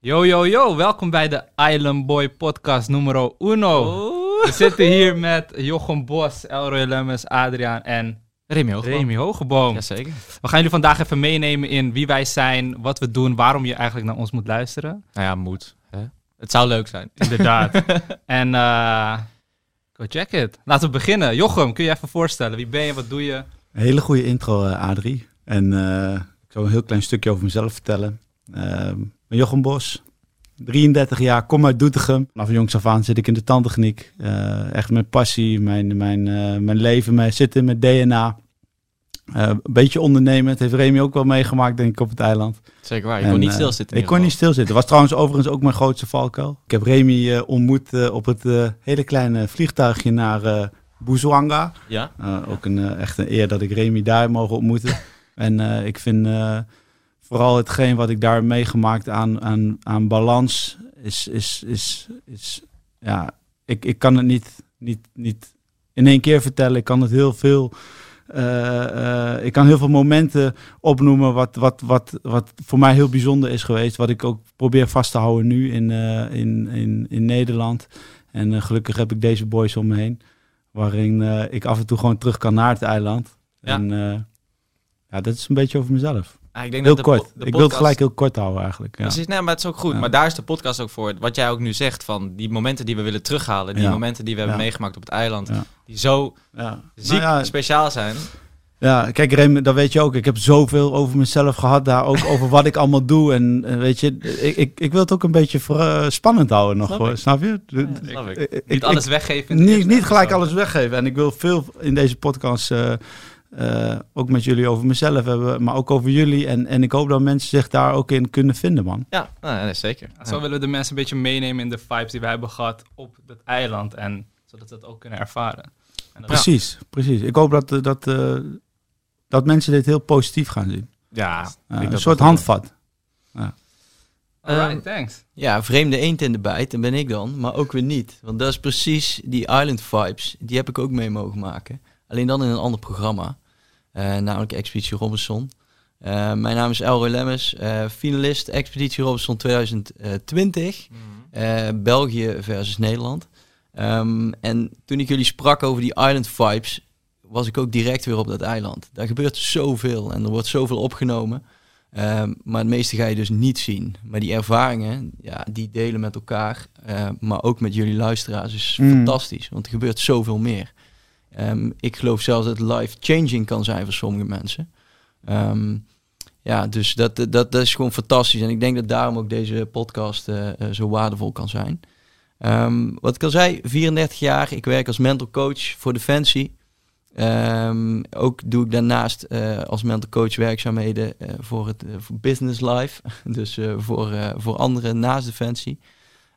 Yo, yo, yo. Welkom bij de Island Boy podcast numero uno. Oh. We zitten hier met Jochem Bos, Elroy Lemmens, Adriaan en Remy Hogeboom. Jazeker. We gaan jullie vandaag even meenemen in wie wij zijn, wat we doen, waarom je eigenlijk naar ons moet luisteren. Nou ja, moet. Hè? Het zou leuk zijn. Inderdaad. en eh, go check it. Laten we beginnen. Jochem, kun je even voorstellen? Wie ben je, wat doe je? Een hele goede intro, eh, Adrie. En eh, ik zal een heel klein stukje over mezelf vertellen. Ehm, Jochem Bos, 33 jaar, kom uit Doetinchem. Vanaf jongs af aan zit ik in de tandtechniek. Eh, echt mijn passie, mijn, mijn, eh, mijn leven, mijn zitten met DNA. Eh, een beetje ondernemen, dat heeft Remy ook wel meegemaakt, denk ik, op het eiland. Zeker waar. Je En, kon niet stilzitten. Ik kon niet stilzitten. was trouwens overigens ook mijn grootste valkuil. Ik heb Remy ontmoet op het hele kleine vliegtuigje naar Boezwanga. Ja? Ook een, echt een eer dat ik Remy daar mogen ontmoeten. en ik vind vooral hetgeen wat ik daar meegemaakt aan, aan, aan balans is, is, is, is ja, ik, ik kan het niet, niet, niet in één keer vertellen. Ik kan het heel veel, uh, ik kan heel veel momenten opnoemen wat, wat, wat, wat voor mij heel bijzonder is geweest. Wat ik ook probeer vast te houden nu in, in, in, in Nederland. En gelukkig heb ik deze boys om me heen waarin ik af en toe gewoon terug kan naar het eiland. Ja. En ja, dat is een beetje over mezelf. Ah, ik denk heel dat de kort. ik wil het gelijk heel kort houden eigenlijk. Ja. Precies, nee, maar het is ook goed. Ja. Maar daar is de podcast ook voor. Wat jij ook nu zegt, van die momenten die we willen terughalen, die Ja. momenten die we hebben meegemaakt op het eiland, die zo Ja. ziek Nou speciaal zijn. ja, kijk Rem, dat weet je ook. Ik heb zoveel over mezelf gehad daar. Ook over wat ik allemaal doe. En uh, weet je, ik, ik, ik wil het ook een beetje voor, uh, spannend houden nog. Snap hoor. Snap je? ik. Ik- Niet alles weggeven. niet, niet gelijk alles weggeven. En ik wil veel in deze podcast eh, eh, ook met jullie over mezelf hebben, maar ook over jullie. En, en ik hoop dat mensen zich daar ook in kunnen vinden, man. Ja, nou, nee, zeker. Zo willen we de mensen een beetje meenemen in de vibes die wij hebben gehad op het eiland. En zodat ze dat ook kunnen ervaren. En dat- Precies, precies. Ik hoop dat, dat, eh, dat mensen dit heel positief gaan zien. Ja, Ja, ik een dat soort handvat. Alright, Ehm, thanks. Ja, vreemde eend in de bijt, dat ben ik dan, maar ook weer niet. Want dat is precies die island vibes, die heb ik ook mee mogen maken. Alleen dan in een ander programma, namelijk Expeditie Robinson. Eh, mijn naam is Elroy Lemmers, eh, finalist Expeditie Robinson 2020, eh, België versus Nederland. Ehm, en toen ik jullie sprak over die island vibes, was ik ook direct weer op dat eiland. Daar gebeurt zoveel en er wordt zoveel opgenomen. Ehm, maar het meeste ga je dus niet zien. Maar die ervaringen, ja, die delen met elkaar, eh, maar ook met jullie luisteraars, is Mm. fantastisch. Want er gebeurt zoveel meer. Ehm, ik geloof zelfs dat life-changing kan zijn voor sommige mensen. Ehm, ja, dus dat, dat, dat is gewoon fantastisch. En ik denk dat daarom ook deze podcast eh, eh, zo waardevol kan zijn. Ehm, wat ik al zei, 34 jaar. Ik werk als mental coach voor Defensie. Ook doe ik daarnaast eh, als mental coach werkzaamheden voor het voor business life. dus voor, voor anderen naast Defensie.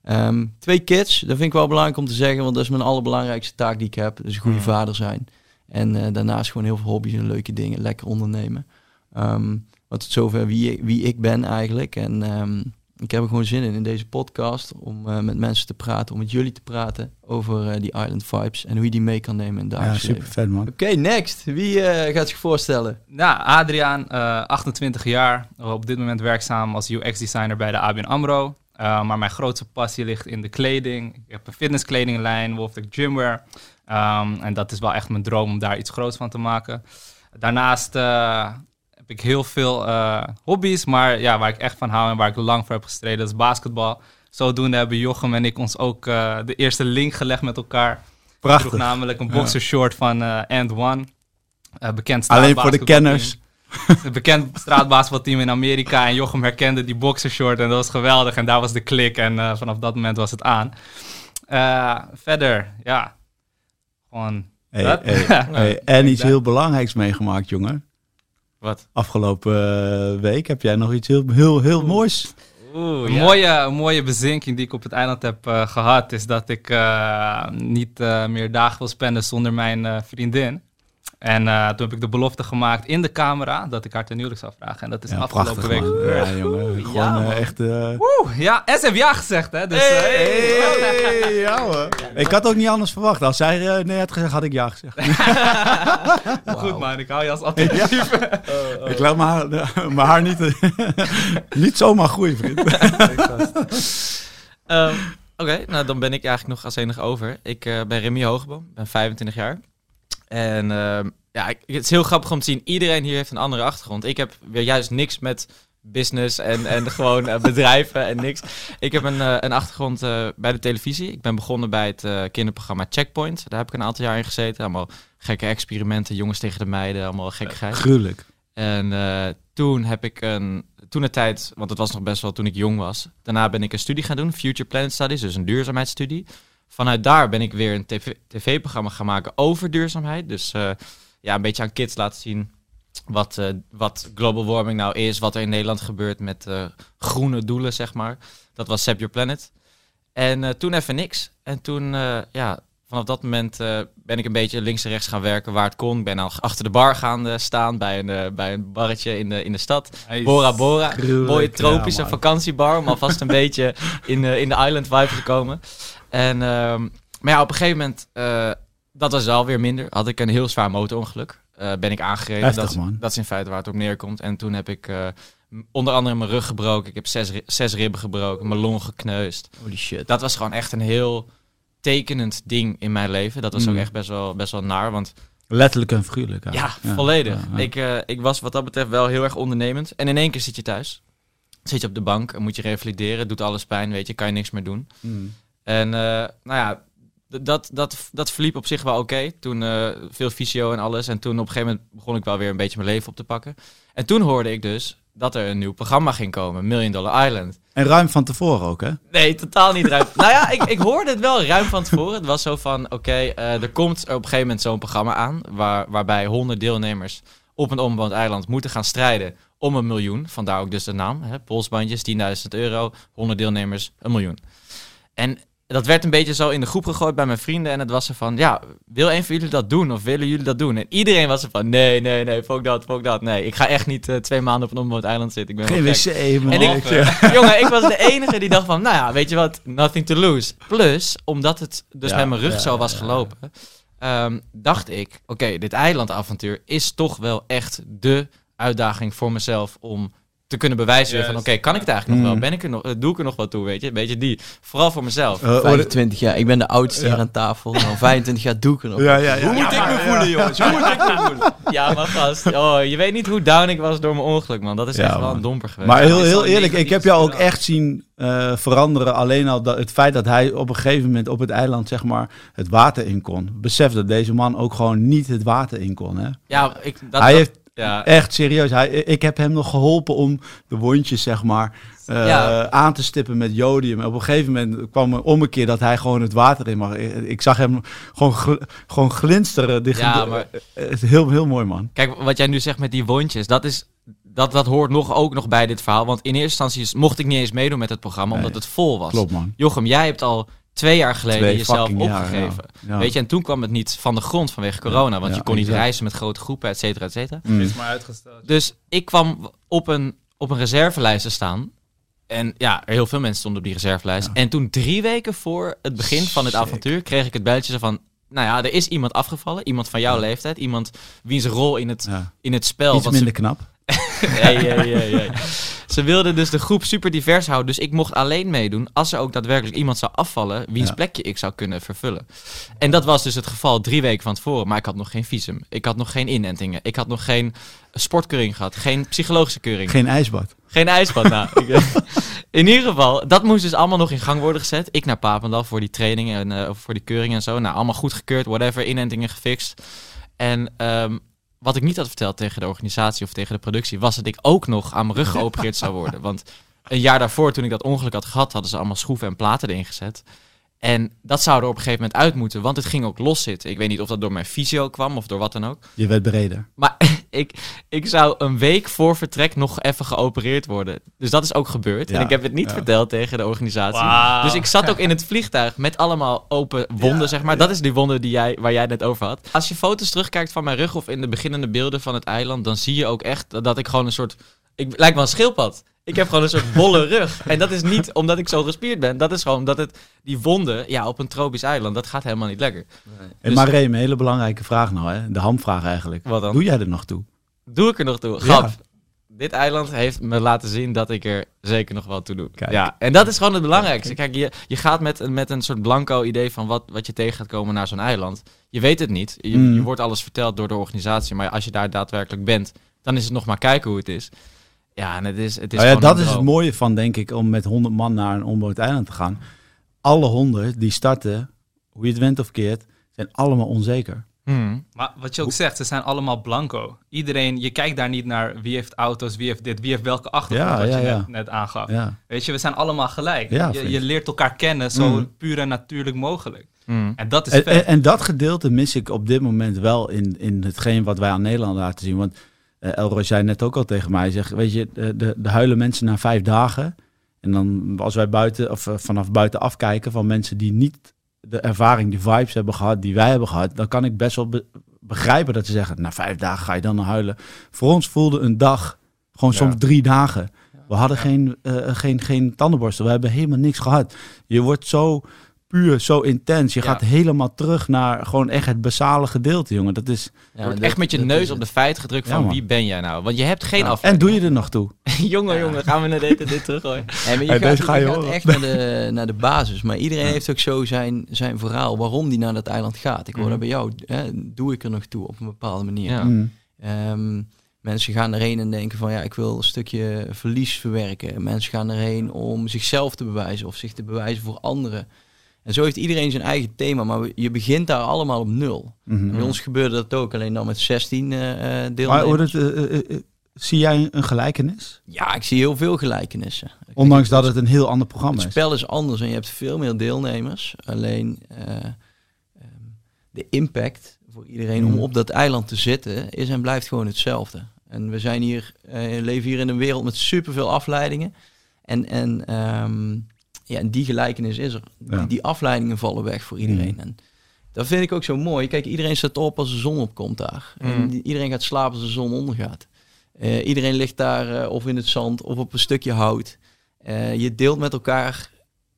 Ehm, twee kids, dat vind ik wel belangrijk om te zeggen, want dat is mijn allerbelangrijkste taak die ik heb. Dus een goede Mm. vader zijn. En eh, daarnaast gewoon heel veel hobby's en leuke dingen, lekker ondernemen. Ehm wat tot zover wie, ik- wie ik ben eigenlijk. En ehm, ik heb er gewoon zin in in deze podcast om eh, met mensen te praten, om met jullie te praten over eh, die island vibes en hoe je die mee kan nemen in het Ja, super leven. vet, man. Oké, next. Wie eh, gaat zich voorstellen? Nou, Adriaan, eh, 28 jaar, op dit moment werkzaam als UX-designer bij de ABN AMRO. Uh, maar mijn grootste passie ligt in de kleding. Ik heb een fitnesskledinglijn, Wolfpack Gymwear. Um, en dat is wel echt mijn droom om daar iets groots van te maken. Daarnaast uh, heb ik heel veel uh, hobby's, maar ja, waar ik echt van hou en waar ik lang voor heb gestreden, dat is basketbal. Zodoende hebben Jochem en ik ons ook de eerste link gelegd met elkaar. Prachtig. Namelijk een boxershort van uh, And One. Bekend Alleen voor de kenners. Een bekend straatbasketbalteam in Amerika. En Jochem herkende die boxershort en dat was geweldig. En daar was de klik en uh, vanaf dat moment was het aan. Uh, verder, ja. Gewoon... Hey, hey, hey, en iets heel belangrijks meegemaakt, jongen. Wat? Afgelopen uh, week heb jij nog iets heel, heel, heel moois. Oeh, een, ja. mooie, een mooie bezinking die ik op het eiland heb uh, gehad, is dat ik uh, niet uh, meer dagen wil spenden zonder mijn vriendin. En uh, toen heb ik de belofte gemaakt in de camera dat ik haar ten huwelijk zou vragen. En dat is ja, afgelopen prachtig, week man. gebeurd. Ja, jongen. Gewoon Ja, uh, echt... Uh... Woe, ja, ze heeft ja gezegd, hè. Dus, hey, hey, hey, ja, hoor. Ik had ook niet anders verwacht. Als zij uh, nee had gezegd, had ik ja gezegd. wow. Goed, man. Ik hou je als alternatief. Ja. Oh, oh. Ik laat mijn haar, mijn haar niet, niet zomaar groeien, vriend. Ehm, Oké, nou dan ben ik eigenlijk nog als enige over. Ik eh, ben Remy Hogeboom, ben 25 jaar. En ehm, ja, het is heel grappig om te zien. Iedereen hier heeft een andere achtergrond. Ik heb weer juist niks met business en, en gewoon eh, bedrijven en niks. Ik heb een, eh, een achtergrond eh, bij de televisie. Ik ben begonnen bij het kinderprogramma Checkpoint. Daar heb ik een aantal jaar in gezeten. Allemaal gekke experimenten, jongens tegen de meiden, allemaal gekkigheid. Gruwelijk. En toen heb ik een, toen de tijd, want het was nog best wel toen ik jong was. Daarna ben ik een studie gaan doen, Future Planet Studies, dus een duurzaamheidsstudie. Vanuit daar ben ik weer een tv tv-programma gaan maken over duurzaamheid. Dus eh, ja, een beetje aan kids laten zien wat, eh, wat global warming nou is, wat er in Nederland gebeurt met eh, groene doelen, zeg maar. Dat was Save Your Planet. En toen even niks. En toen, ja, vanaf dat moment ben ik een beetje links en rechts gaan werken waar het kon. Ik ben al achter de bar gaan staan bij een, bij een barretje in de, in de stad. Bora Bora. Mooie tropische ja, vakantiebar om alvast een beetje in, in de island vibe te komen. En, ehm, maar ja, op een gegeven moment, eh, dat was alweer minder. Had ik een heel zwaar motorongeluk. Eh, ben ik aangereden. Heftig, dat, man. dat is in feite waar het op neerkomt. En toen heb ik eh, onder andere mijn rug gebroken. Ik heb zes, zes ribben gebroken, mijn long gekneusd. Holy shit. Dat was gewoon echt een heel tekenend ding in mijn leven. Dat was ook Mm. echt best wel, best wel naar, want Letterlijk en figuurlijk. ja, volledig. ja, ja. Ik, ik was wat dat betreft wel heel erg ondernemend. En in één keer zit je thuis. Zit je op de bank en moet je revalideren. Doet alles pijn, weet je. Kan je niks meer doen. Mm. En eh, nou ja, dat, dat, dat verliep op zich wel oké. Toen eh, veel fysio en alles. En toen op een gegeven moment begon ik wel weer een beetje mijn leven op te pakken. En toen hoorde ik dus dat er een nieuw programma ging komen. Million Dollar Island. En ruim van tevoren ook, hè? Nee, totaal niet ruim. nou ja, ik, ik hoorde het wel ruim van tevoren. Het was zo van, oké, eh, er komt op een gegeven moment zo'n programma aan... Waar, waarbij 100 deelnemers op een onbewoond eiland moeten gaan strijden om een miljoen. Vandaar ook dus de naam, hè, polsbandjes, 10.000 euro, 100 deelnemers, een miljoen. En dat werd een beetje zo in de groep gegooid bij mijn vrienden. En het was er van, ja, wil een van jullie dat doen? Of willen jullie dat doen? En iedereen was er van, nee, nee, nee, fuck dat, fuck dat. Nee, ik ga echt niet eh, twee maanden op een onbewoond eiland zitten. Ik ben Geen wc, man. En ik, jongen, ik was de enige die dacht van, nou ja, weet je wat, nothing to lose. Plus, omdat het dus Ja, met mijn rug ja, zo was gelopen, ehm, dacht ik, oké, dit eilandavontuur is toch wel echt de uitdaging voor mezelf om te kunnen bewijzen van, oké, kan ik het eigenlijk nog Mm. wel? Ben ik er nog, eh, doe ik er nog wat toe, weet je? Een beetje die. Vooral voor mezelf. Eh, hoorde- 25 jaar. Ik ben de oudste hier aan tafel. Nou, 25 jaar doe ik er nog. ja, ja, ja. Hoe moet ik me voelen, jongens? Hoe moet ik me voelen? Ja, maar gast, oh, je weet niet hoe down ik was door mijn ongeluk, man. Dat is Ja, echt wel een domper geweest. Maar heel, heel eerlijk, ik heb jou ook echt zien eh, veranderen. Alleen al dat, het feit dat hij op een gegeven moment op het eiland zeg maar, het water in kon. Besef dat deze man ook gewoon niet het water in kon. Hè? ja, ik, dat, hij dat- heeft ja, echt serieus. Hij, ik heb hem nog geholpen om de wondjes zeg maar, eh, Ja. aan te stippen met jodium. En op een gegeven moment kwam er om een keer dat hij gewoon het water in mag. Ik, ik zag hem gewoon, gl- gewoon glinsteren. Ja, maar- Het is heel, heel mooi man. Kijk, wat jij nu zegt met die wondjes, dat, is, dat, dat hoort nog ook nog bij dit verhaal. Want in eerste instantie mocht ik niet eens meedoen met het programma, omdat het vol was. Klopt man. Jochem, jij hebt al twee jaar geleden Twee jezelf opgegeven. ja. Ja. Weet je, en toen kwam het niet van de grond vanwege corona, want Ja, je kon niet exact. reizen met grote groepen, et cetera, et cetera. Mm. is maar uitgesteld. Dus ik kwam op een, op een reservelijst te staan. En ja, er heel veel mensen stonden op die reservelijst. Ja. En toen drie weken voor het begin van het Sick. avontuur kreeg ik het belletje van... Nou ja, er is iemand afgevallen. Iemand van jouw leeftijd. Iemand wiens rol in het, Ja. in het spel... Iets wat ze- minder knap. hey, hey, hey, hey. Ze wilden dus de groep super divers houden. Dus ik mocht alleen meedoen als er ook daadwerkelijk iemand zou afvallen... wiens Ja. plekje ik zou kunnen vervullen. En dat was dus het geval drie weken van tevoren. Maar ik had nog geen visum. Ik had nog geen inentingen. Ik had nog geen sportkeuring gehad. Geen psychologische keuring. Geen ijsbad. Geen ijsbad, nou. ik- in ieder geval, dat moest dus allemaal nog in gang worden gezet. Ik naar Papendal voor die trainingen en eh, voor die keuring en zo. Nou, allemaal goed gekeurd, whatever, inentingen gefixt. En ehm, wat ik niet had verteld tegen de organisatie of tegen de productie... was dat ik ook nog aan mijn rug geopereerd zou worden. Want een jaar daarvoor, toen ik dat ongeluk had gehad... hadden ze allemaal schroeven en platen erin gezet. En dat zou er op een gegeven moment uit moeten, want het ging ook loszitten. Ik weet niet of dat door mijn fysio kwam of door wat dan ook. Je werd breder. Maar ik, ik zou een week voor vertrek nog even geopereerd worden. Dus dat is ook gebeurd. Ja, en ik heb het niet ja. verteld tegen de organisatie. Dus ik zat ook in het vliegtuig met allemaal open wonden, Ja, zeg maar. Dat is die wonden die jij, waar jij het net over had. Als je foto's terugkijkt van mijn rug of in de beginnende beelden van het eiland... dan zie je ook echt dat ik gewoon een soort... Ik lijk wel een schildpad. Ik heb gewoon een soort bolle rug. En dat is niet omdat ik zo gespierd ben. Dat is gewoon omdat het, die wonden, ja, op een tropisch eiland, dat gaat helemaal niet lekker. Hey, Dus- maar Reem, een hele belangrijke vraag nou, hè? de hamvraag eigenlijk. Wat dan? Doe jij er nog toe? Doe ik er nog toe? Grap. Ja. dit eiland heeft me laten zien dat ik er zeker nog wel toe doe. Kijk. Ja, en dat is gewoon het belangrijkste. Kijk, je, je gaat met, een- met een soort blanco idee van wat, wat je tegen gaat komen naar zo'n eiland. Je weet het niet. Je, Mm. je wordt alles verteld door de organisatie. Maar als je daar daadwerkelijk bent, dan is het nog maar kijken hoe het is. Ja, en het is, het is Nou ja, dat is het mooie van, denk ik, om met 100 man naar een onbewoond eiland te gaan. Alle honderd die starten, hoe je het went of keert, zijn allemaal onzeker. Hmm. Maar wat je ook zegt, ze zijn allemaal blanco. Iedereen, je kijkt daar niet naar wie heeft auto's, wie heeft dit, wie heeft welke achtergrond, Ja, wat ja, je ja. Net, net aangaf. Ja. Weet je, we zijn allemaal gelijk. Ja, je, je leert elkaar kennen zo Mm. puur en natuurlijk mogelijk. Hmm. En dat is En, en, en dat gedeelte mis ik op dit moment wel in, in hetgeen wat wij aan Nederland laten zien. Want Elroy zei net ook al tegen mij, zegt, weet je, de, de, huilen mensen na vijf dagen. En dan als wij buiten, of eh, vanaf buiten afkijken van mensen die niet de ervaring, die vibes hebben gehad, die wij hebben gehad, dan kan ik best wel be- begrijpen dat ze zeggen, na vijf dagen ga je dan naar huilen. Voor ons voelde een dag gewoon Ja. soms drie dagen. We hadden geen, eh, geen, geen tandenborstel, we hebben helemaal niks gehad. Je wordt zo puur, zo intens. Je Ja. gaat helemaal terug naar gewoon echt het basale gedeelte, jongen. Dat is, Je Ja, wordt dat- echt met je neus op de feit gedrukt van wie ben jij nou? Want je hebt geen Ja. af. En doe je er nog toe? jongen, jongen, gaan we naar dit, dit teruggooien? Nee, maar je Hey, gaat, deze ga je je gaat horen. echt naar de, naar de basis. Maar iedereen heeft ook zo zijn, zijn verhaal waarom die naar dat eiland gaat. Ik hoor Mhm. dat bij jou. Hè, doe ik er nog toe op een bepaalde manier. Ja. Mm. Ehm, mensen gaan erheen en denken van ja, ik wil een stukje verlies verwerken. Mensen gaan erheen om zichzelf te bewijzen of zich te bewijzen voor anderen. En zo heeft iedereen zijn eigen thema, maar je begint daar allemaal op nul. Mhm. Bij ons gebeurde dat ook, alleen dan met 16 eh eh, Maar deelnemers. het, eh, eh, eh, zie jij een gelijkenis? Ja, ik zie heel veel gelijkenissen. Ondanks dat het een heel ander programma Het is. spel is anders en je hebt veel meer deelnemers. Alleen eh, ehm, de impact voor iedereen om Mm. op dat eiland te zitten is en blijft gewoon hetzelfde. En we zijn hier, eh, leven hier in een wereld met superveel afleidingen. En, en, ehm, ja, en die gelijkenis is er. Ja. Die, die afleidingen vallen weg voor iedereen. Mm. En dat vind ik ook zo mooi. Kijk, iedereen staat op als de zon opkomt daar. En Mm. die- iedereen gaat slapen als de zon ondergaat. Eh, iedereen ligt daar eh, of in het zand of op een stukje hout. Eh, je deelt met elkaar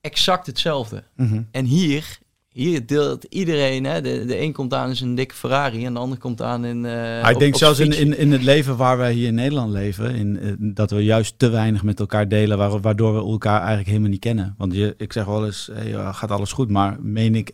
exact hetzelfde. Mhm. En hier, hier deelt iedereen, hè, de, de een komt aan in zijn dikke Ferrari en de ander komt aan in... eh, ik op- denk op zelfs in, in, in het leven waar wij hier in Nederland leven, in, eh, dat we juist te weinig met elkaar delen, waar- waardoor we elkaar eigenlijk helemaal niet kennen. Want je, ik zeg wel eens, hey, gaat alles goed, maar meen ik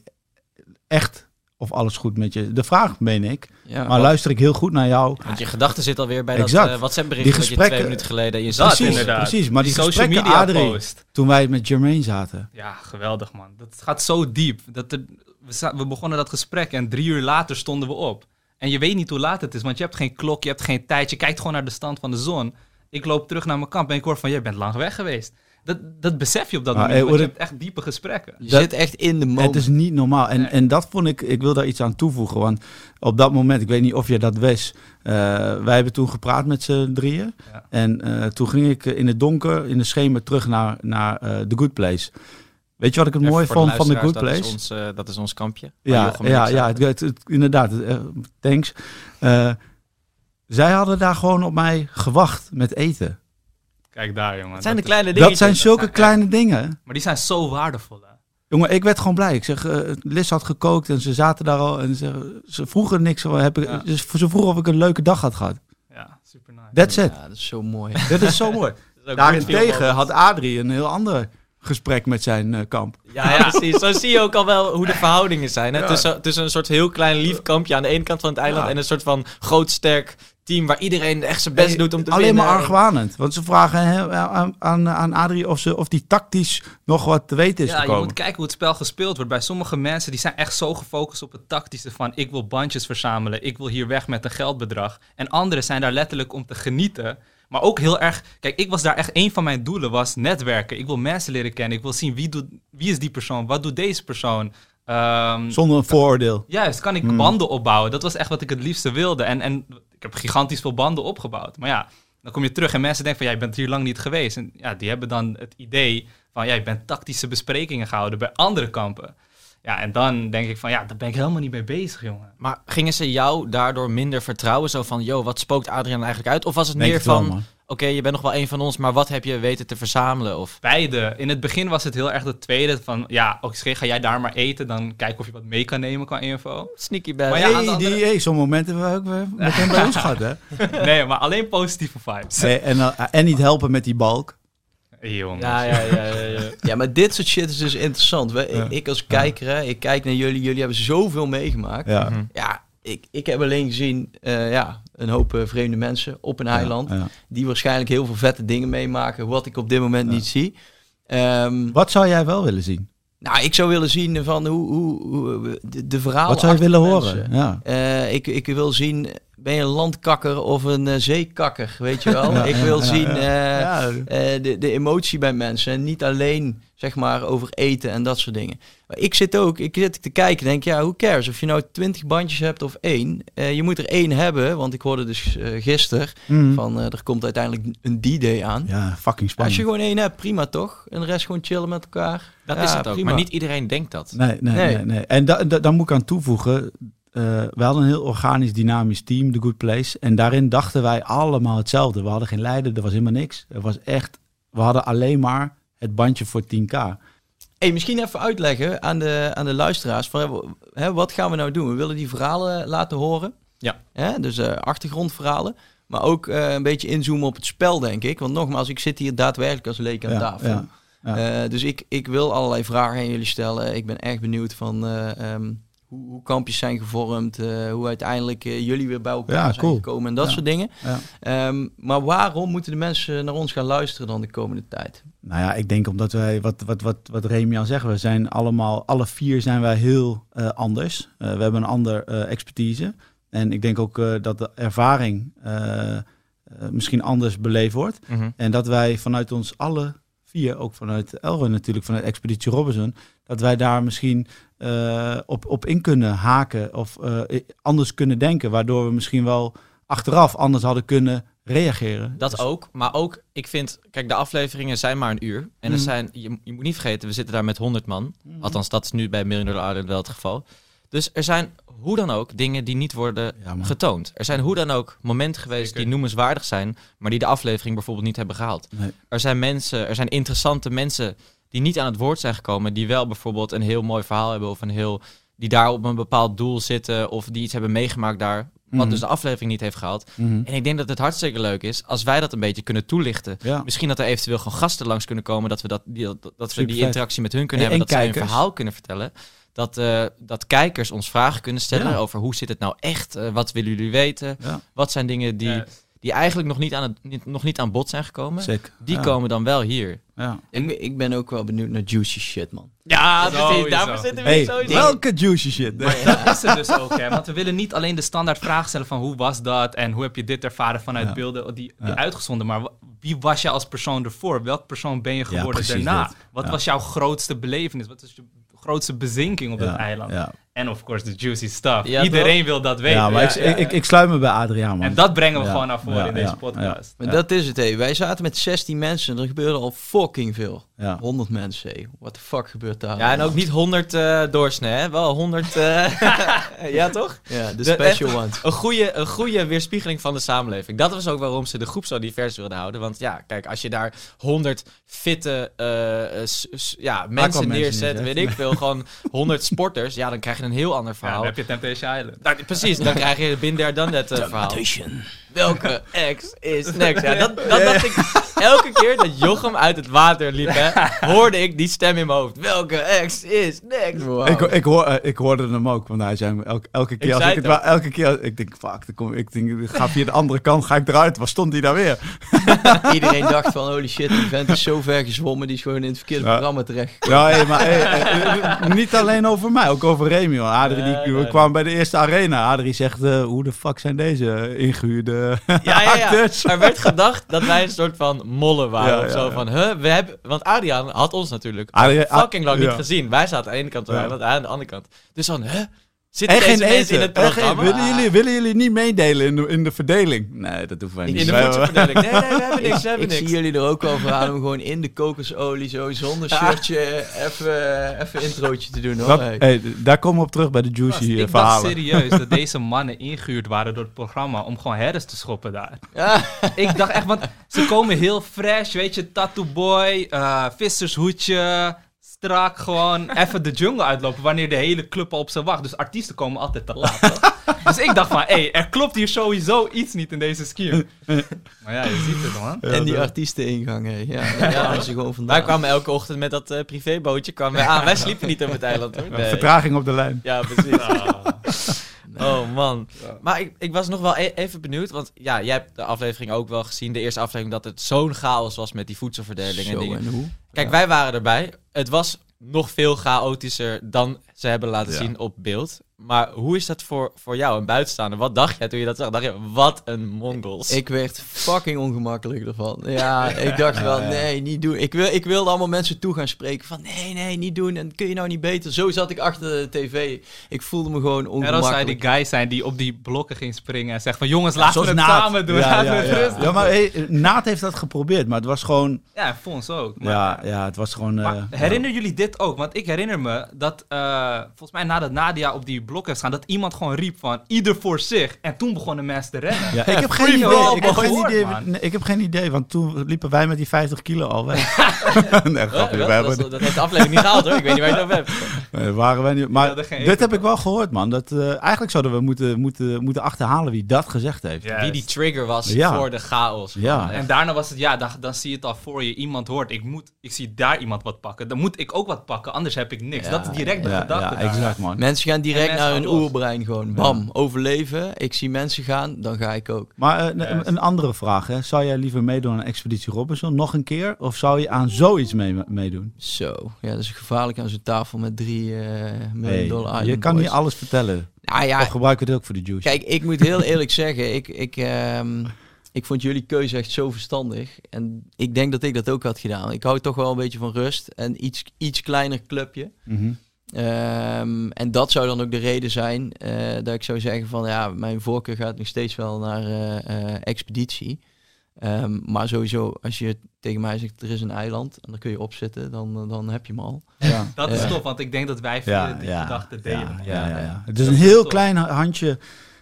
echt of alles goed met je? De vraag meen ik, Ja, maar luister ik heel goed naar jou. Want je gedachte zit alweer bij Exact. dat uh, WhatsApp-bericht Die dat je gesprekken- twee minuten geleden in je zat. precies, inderdaad. precies. Maar die, social gesprekken, media Adrie, post. toen wij met Jermaine zaten. Ja, geweldig man. Dat gaat zo diep. Dat er, we, we begonnen dat gesprek en drie uur later stonden we op. En je weet niet hoe laat het is, want je hebt geen klok, je hebt geen tijd. Je kijkt gewoon naar de stand van de zon. Ik loop terug naar mijn kamp en ik hoor van, jij bent lang weg geweest. Dat, dat besef je op dat Maar, moment, eh, je hebt echt diepe gesprekken. je dat- zit echt in de moment. Het is niet normaal. En, Nee. en dat vond ik, ik wil daar iets aan toevoegen. Want op dat moment, ik weet niet of je dat wist. eh, wij hebben toen gepraat met z'n drieën. Ja. En eh, toen ging ik in het donker, in de schemer, terug naar, naar eh, The Good Place. Weet je wat ik het Even mooi vond van The Good luisteraars, Place? Dat is ons, eh, dat is ons kampje. Ja, ja, ja het, het- het- inderdaad. thanks. Eh, zij hadden daar gewoon op mij gewacht met eten. Kijk daar, jongen. Het zijn de Dat kleine Dat dingen. zijn zulke zijn kleine dingen. Maar die zijn zo waardevol, hè. Jongen, ik werd gewoon blij. Ik zeg, eh Liz had gekookt en ze zaten daar al. En ze, ze vroegen niks. Heb ik, Ja. Ze vroegen of ik een leuke dag had gehad. Ja, super nice. That's it. Ja, dat is zo mooi. Dit is zo mooi. Dat is Daarentegen had Adrie een heel ander gesprek met zijn eh, kamp. Ja, ja, precies. Zo zie je ook al wel hoe de verhoudingen zijn. Hè? Ja. Tussen, tussen een soort heel klein lief kampje aan de ene kant van het eiland... Ja. en een soort van groot sterk team... waar iedereen echt zijn best Hey, doet om te Alleen winnen. maar argwanend. Want ze vragen hè, aan, aan, aan Adrie of, ze, of die tactisch nog wat te weten is Ja, je gekomen. moet kijken hoe het spel gespeeld wordt. Bij sommige mensen die zijn echt zo gefocust op het tactische van ik wil bandjes verzamelen, ik wil hier weg met een geldbedrag. En anderen zijn daar letterlijk om te genieten. Maar ook heel erg, kijk, ik was daar echt, een van mijn doelen was netwerken. Ik wil mensen leren kennen, ik wil zien wie, doet, wie is die persoon, wat doet deze persoon. Ehm, Zonder een vooroordeel. Juist, kan ik Hmm. banden opbouwen. Dat was echt wat ik het liefste wilde. En, en ik heb gigantisch veel banden opgebouwd. Maar ja, dan kom je terug en mensen denken van... jij bent hier lang niet geweest. En ja, die hebben dan het idee van... jij bent tactische besprekingen gehouden bij andere kampen. Ja, en dan denk ik van... ja, daar ben ik helemaal niet mee bezig, jongen. Maar gingen ze jou daardoor minder vertrouwen? Zo van, yo, wat spookt Adriaan eigenlijk uit? Of was het Denk meer het wel, van, man. Oké, je bent nog wel een van ons, maar wat heb je weten te verzamelen? Of, Beide. In het begin was het heel erg de tweede van, ja, oké, ga jij daar maar eten, dan kijk of je wat mee kan nemen qua info. sneaky bad. Maar ja, hey, andere- die, hey, zo'n moment hebben we ook met hem bij ons gehad, hè? Nee, maar alleen positieve vibes. Hey, en, eh, en niet helpen met die balk. Jongens. ja, ja, ja, ja, ja. Ja, maar dit soort shit is dus interessant. We, Ja. ik, ik als kijker, hè, ik kijk naar jullie. Jullie hebben zoveel meegemaakt. Ja. Mhm. Ja, ik, ik heb alleen gezien eh, ja, een hoop eh, vreemde mensen op een eiland. Die waarschijnlijk heel veel vette dingen meemaken. Wat ik op dit moment niet zie. Ehm, Wat zou jij wel willen zien? nou, ik zou willen zien van hoe, hoe, hoe de, de verhalen. Wat zou je willen horen? Ja. Eh, ik, ik wil zien, ben je een landkakker of een eh, zeekakker, weet je wel? Ja, ik wil ja, zien ja. eh, eh, de, de emotie bij mensen. En niet alleen, zeg maar, over eten en dat soort dingen. Maar ik zit ook, ik zit te kijken denk, ja, who cares? Of je nou twintig bandjes hebt of één. Eh, je moet er één hebben, want ik hoorde dus eh gisteren Mhm. van, eh, er komt uiteindelijk een D-day aan. ja, fucking Als spannend. je gewoon één hebt, prima toch? En de rest gewoon chillen met elkaar. Dat Ja, is het ook. prima. Maar niet iedereen denkt dat. Nee, nee, nee. Nee. nee, En da, da- daar moet ik aan toevoegen. Eh we hadden een heel organisch, dynamisch team, The Good Place. En daarin dachten wij allemaal hetzelfde. We hadden geen leider, er was helemaal niks. Er was echt, we hadden alleen maar het bandje voor 10k. Hey, misschien even uitleggen aan de, aan de luisteraars. Van, hè, wat gaan we nou doen? We willen die verhalen laten horen. Ja. Hè, dus eh, achtergrondverhalen. Maar ook eh, een beetje inzoomen op het spel, denk ik. Want nogmaals, ik zit hier daadwerkelijk als leek aan Ja, tafel. ja, ja. Eh, dus ik, ik wil allerlei vragen aan jullie stellen. Ik ben echt benieuwd van eh, ehm, hoe, hoe kampjes zijn gevormd. eh, hoe uiteindelijk eh, jullie weer bij elkaar Ja, zijn cool. gekomen en dat Ja. soort dingen. Ja. Ehm, maar waarom moeten de mensen naar ons gaan luisteren dan de komende tijd? Nou ja, ik denk omdat wij, wat, wat, wat, wat Remy al zegt, we zijn allemaal, alle vier zijn wij heel eh, anders. Eh, we hebben een ander eh, expertise. En ik denk ook eh, dat de ervaring eh, eh, misschien anders beleefd wordt. Mhm. En dat wij vanuit ons alle vier, ook vanuit Elwin natuurlijk, vanuit Expeditie Robinson, dat wij daar misschien eh, op, op in kunnen haken of eh, anders kunnen denken, waardoor we misschien wel achteraf anders hadden kunnen reageren. Dat Dus- ook, maar ook, ik vind, kijk, de afleveringen zijn maar een uur. En er Mhm. zijn, je, je moet niet vergeten, we zitten daar met 100 man. Althans, dat is nu bij Million Dollar Island wel het geval. Dus er zijn hoe dan ook dingen die niet worden Ja, getoond. Er zijn hoe dan ook momenten geweest Zeker. die noemenswaardig zijn, maar die de aflevering bijvoorbeeld niet hebben gehaald. Nee. Er zijn mensen, er zijn interessante mensen die niet aan het woord zijn gekomen, die wel bijvoorbeeld een heel mooi verhaal hebben of een heel, die daar op een bepaald doel zitten of die iets hebben meegemaakt daar, wat Mhm. dus de aflevering niet heeft gehaald. Mhm. En ik denk dat het hartstikke leuk is als wij dat een beetje kunnen toelichten. Ja. Misschien dat er eventueel gewoon gasten langs kunnen komen, dat we, dat, die, dat, dat we die interactie met hun kunnen En- hebben, en dat zij een verhaal kunnen vertellen. Dat, eh, dat kijkers ons vragen kunnen stellen Ja. over hoe zit het nou echt, eh, wat willen jullie weten, Ja, wat zijn dingen die, die eigenlijk nog niet, aan het, niet, nog niet aan bod zijn gekomen. Die ja. komen dan wel hier. Ja. Ik, ben- ik ben ook wel benieuwd naar juicy shit, man. Ja, precies. Daarvoor zitten Hey, welke juicy shit. Maar dat is het dus ook, hè. Want we willen niet alleen de standaard vraag stellen van hoe was dat en hoe heb je dit ervaren vanuit Ja. beelden die, die Ja. uitgezonden. Maar wie was je als persoon ervoor? Welk persoon ben je geworden daarna? dit. Wat Ja. was jouw grootste belevenis? Wat is je grootste bezinking op Ja, dat eiland? En of course the juicy stuff. Ja, Iedereen wil dat weten. ja maar Ja, ik, ja, ik, ik, ik sluit me bij Adriaan, man. En dat brengen we Ja, gewoon naar voren ja, in deze ja, podcast. Maar Ja. dat is het, hé. Wij zaten met 16 mensen. Er gebeurde al fucking veel. ja. 100 mensen, hé. What the fuck gebeurt daar? Ja, en ook niet 100 eh doorsnee, hè? Wel 100. eh, ja, toch? Ja, de De- special ones. Een goede, een goede weerspiegeling van de samenleving. Dat was ook waarom ze de groep zo divers wilden houden. Want ja, kijk, als je daar 100 fitte eh, eh, s- s- ja, mensen neerzet. weet ik veel, gewoon 100 sporters, ja, dan krijg je een heel ander Ja, verhaal. dan heb je Temptation Island. Nou, precies, dan krijg je Bin There Done That eh, verhaal. Welke ex is next? Ja, dat, dat dacht ik elke keer dat Jochem uit het water liep, hè, hoorde ik die stem in mijn hoofd. Welke ex is next? Wow. Ik, ik, hoor, eh, ik hoorde hem ook, want hij zei elke, elke keer Ik als ik het wa- elke keer, ik denk, fuck, dan kom, ik denk, ga via de andere kant, ga ik eruit. Waar stond hij daar weer? Iedereen dacht van, holy shit, die vent is zo ver gezwommen. Die is gewoon in het verkeerde Ja. programma terecht. Ja, hey, maar hey, eh, eh, niet alleen over mij, ook over Remy. Adrie, die Nee, nee, kwam bij de eerste arena. Adrie zegt, eh, hoe de fuck zijn deze ingehuurde Ja, ja, ja. acteurs? Er werd gedacht dat wij een soort van mollen waren Ja, of zo. Van, huh, we hebben... Want Adriaan had ons natuurlijk fucking lang niet gezien. Wij zaten aan de ene kant hij aan de andere kant. Dus dan, huh? Zitten En deze geen mensen in het programma? willen, jullie, willen jullie niet meedelen in de, in de verdeling? Nee, dat hoeven wij niet. In de voedselverdeling. Nee, nee, we hebben niks, we ik hebben zie niks. jullie er ook wel voor aan om gewoon in de kokosolie zo zonder shirtje even, even introotje te doen hoor. Wat- Hey. daar komen we op terug bij de Gast, juicy eh, ik dacht verhalen. serieus dat deze mannen ingehuurd waren door het programma om gewoon herders te schoppen daar. Ja. Ik dacht echt, want ze komen heel fresh, weet je, tattoo boy, eh vissershoedje, strak, gewoon even de jungle uitlopen wanneer de hele club al op ze wacht. Dus artiesten komen altijd te laat. toch? dus ik dacht van, hé, hey, er klopt hier sowieso iets niet in deze scheme. maar ja, je ziet het man. en die artiesteningang, hé. Ja, ze gewoon vandaan. Wij kwamen elke ochtend met dat eh, privébootje kwamen wij aan. Wij sliepen niet op het eiland hoor. Nee. Vertraging op de lijn. Ja, precies. Oh man. Maar ik, ik was nog wel e- even benieuwd, want ja, jij hebt de aflevering ook wel gezien, de eerste aflevering, dat het zo'n chaos was met die voedselverdeling en dingen. en hoe? Kijk, Ja. wij waren erbij. Het was nog veel chaotischer dan ze hebben laten Ja. zien op beeld. Maar hoe is dat voor, voor jou, een buitenstaander? Wat dacht jij toen je dat zag? Dacht je, wat een mongols. Ik werd fucking ongemakkelijk ervan. Ja, ik dacht wel, nee, niet doen. Ik, wil, ik wilde allemaal mensen toe gaan spreken van, nee, nee, niet doen. En kun je nou niet beter? Zo zat ik achter de tv. Ik voelde me gewoon En als zij ongemakkelijk. die guy zijn die op die blokken ging springen en zegt van, jongens, laten we Zoals het Naat. samen doen. Ja, ja, maar hey, Naat heeft dat geprobeerd, maar het was gewoon... Ja, voor ons ook. Maar, Ja, ja het was gewoon... Eh, herinneren jullie dit ook? Want ik herinner me dat, eh, volgens mij nadat Nadia op die blok heeft gaan, dat iemand gewoon riep van, ieder voor zich. En toen begonnen mensen te rennen. Ja, ik heb geen idee. Ik heb geen gehoord, idee, nee, ik heb geen idee, want toen liepen wij met die 50 kilo al weg. nee, grapje. dat, is- hebben- dat heeft de aflevering niet gehaald hoor. Ik weet niet waar je het over hebt. Nee, waren wij niet. Maar dit heb ik wel gehoord, man. Dat, eh, eigenlijk zouden we moeten, moeten, moeten achterhalen wie dat gezegd heeft. Wie die trigger was Ja. voor de chaos. Ja. En daarna was het, ja, dan, dan zie je het al voor je. Iemand hoort, ik moet, ik zie daar iemand wat pakken. Dan moet ik ook wat pakken, anders heb ik niks. Ja, dat is direct de gedachte ja, exact, man. Mensen gaan direct naar hun oerbrein gewoon. Bam, overleven. Ik zie mensen gaan, dan ga ik ook. Maar eh, een- een andere vraag, hè. Zou jij liever meedoen aan Expeditie Robinson nog een keer? Of zou je aan zoiets mee, meedoen? Zo, ja, dat is gevaarlijk aan zo'n tafel met drie eh miljoen Hey, dollar je kan boys. niet alles vertellen. Nou ja, Of gebruik het ook voor de juice. Kijk, ik moet heel eerlijk zeggen, ik, ik, ehm, ik vond jullie keuze echt zo verstandig. En ik denk dat ik dat ook had gedaan. Ik hou toch wel een beetje van rust en iets, iets kleiner clubje. Mhm. Ehm, en dat zou dan ook de reden zijn eh, dat ik zou zeggen van ja, mijn voorkeur gaat nog steeds wel naar eh, eh, expeditie. Ehm, maar sowieso, als je tegen mij zegt er is een eiland en dan kun je opzitten, dan, dan heb je hem al. Ja. Dat is tof, want ik denk dat wij Ja, die ja, gedachte ja, delen. ja, ja, ja. Ja. Het is Dat een heel tof. klein handje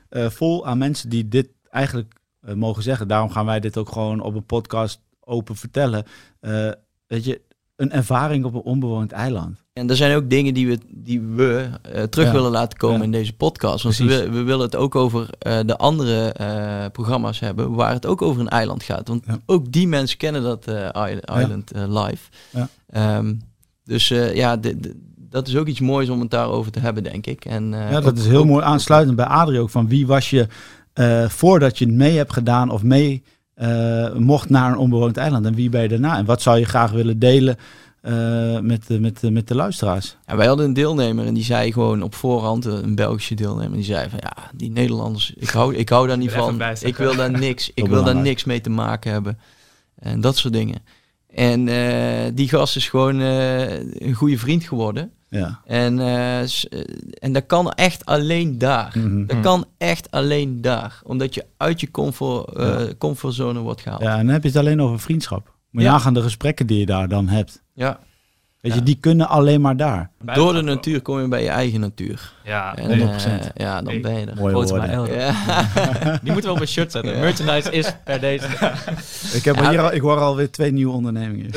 eh, vol aan mensen die dit eigenlijk mogen zeggen. Daarom gaan wij dit ook gewoon op een podcast open vertellen. Eh, weet je, een ervaring op een onbewoond eiland. En er zijn ook dingen die we, die we eh, terug Ja. willen laten komen Ja. in deze podcast. Want we, we willen het ook over eh, de andere eh, programma's hebben waar het ook over een eiland gaat. Want Ja. ook die mensen kennen dat Island live. Ja. Ehm, dus ja, de- de- dat is ook iets moois om het daarover te hebben, denk ik. En, ja, dat ook- is heel ook- mooi aansluitend bij Adrie ook. Van wie was je voordat je het mee hebt gedaan of mee mocht naar een onbewoond eiland? En wie ben je daarna? En wat zou je graag willen delen eh, met, de- met, met de luisteraars? Ja, wij hadden een deelnemer en die zei gewoon op voorhand, eh, een Belgische deelnemer, die zei van ja, die Nederlanders, ik hou, ik hou daar niet van. Ik wil daar niks, ik wil daar niks mee te maken hebben. En dat soort dingen. En eh, die gast is gewoon eh, een goede vriend geworden. Ja. En, en dat kan echt alleen daar. Mhm. Dat kan echt alleen daar. Omdat je uit je comfort, eh, Ja. comfortzone wordt gehaald. ja, en dan heb je het alleen over vriendschap. Moet je Ja. nagaan de gesprekken die je daar dan hebt. Ja. Weet Ja. je, die kunnen alleen maar daar. Door de natuur kom je bij je eigen natuur. Ja, En, 100%. eh, ja, dan ben je er. Mooie Volgens woorden. Ja. Die moeten we op een shirt zetten. Ja. Merchandise is per deze. Ik, heb Ja, hier al, ik hoor alweer twee nieuwe ondernemingen.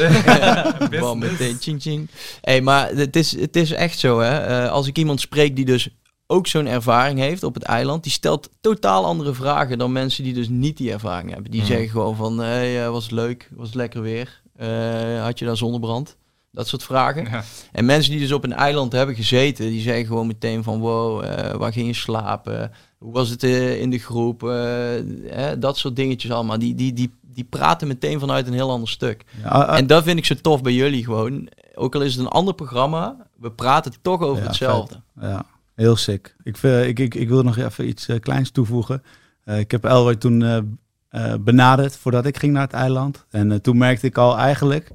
Bam, meteen ching ching. Hey, maar het is, het is echt zo, hè. Eh, als ik iemand spreek die dus ook zo'n ervaring heeft op het eiland, die stelt totaal andere vragen dan mensen die dus niet die ervaring hebben. Die Mhm. zeggen gewoon van, hey, eh, was het leuk? Was lekker weer? Eh, had je daar zonnebrand? Dat soort vragen. Ja. En mensen die dus op een eiland hebben gezeten, die zeggen gewoon meteen van, wow, eh, waar ging je slapen? Hoe was het eh, in de groep? Eh, dat soort dingetjes allemaal. Die, die, die, die praten meteen vanuit een heel ander stuk. Ja, En dat vind ik zo tof bij jullie gewoon. Ook al is het een ander programma, we praten toch over Ja, hetzelfde. Ja, heel sick. Ik, ik, ik, ik wil nog even iets kleins toevoegen. Ik heb Elroy toen eh, benaderd voordat ik ging naar het eiland. En eh, toen merkte ik al eigenlijk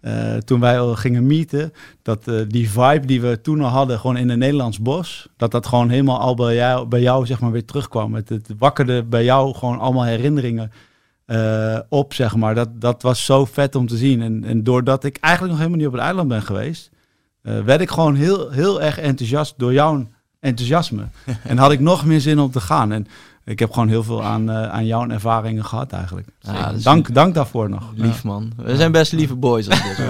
eh, toen wij al gingen meeten, dat die vibe die we toen al hadden, gewoon in een Nederlands bos, dat dat gewoon helemaal al bij jou, bij jou zeg maar weer terugkwam. Het, het wakkerde bij jou gewoon allemaal herinneringen op, zeg maar. Dat, dat was zo vet om te zien. En, en doordat ik eigenlijk nog helemaal niet op het eiland ben geweest, werd ik gewoon heel, heel erg enthousiast door jouw enthousiasme. en had ik nog meer zin om te gaan. En ik heb gewoon heel veel aan, eh, aan jouw ervaringen gehad eigenlijk. Ja, dank, dank daarvoor nog. Lief man. We zijn best lieve boys. Als dit.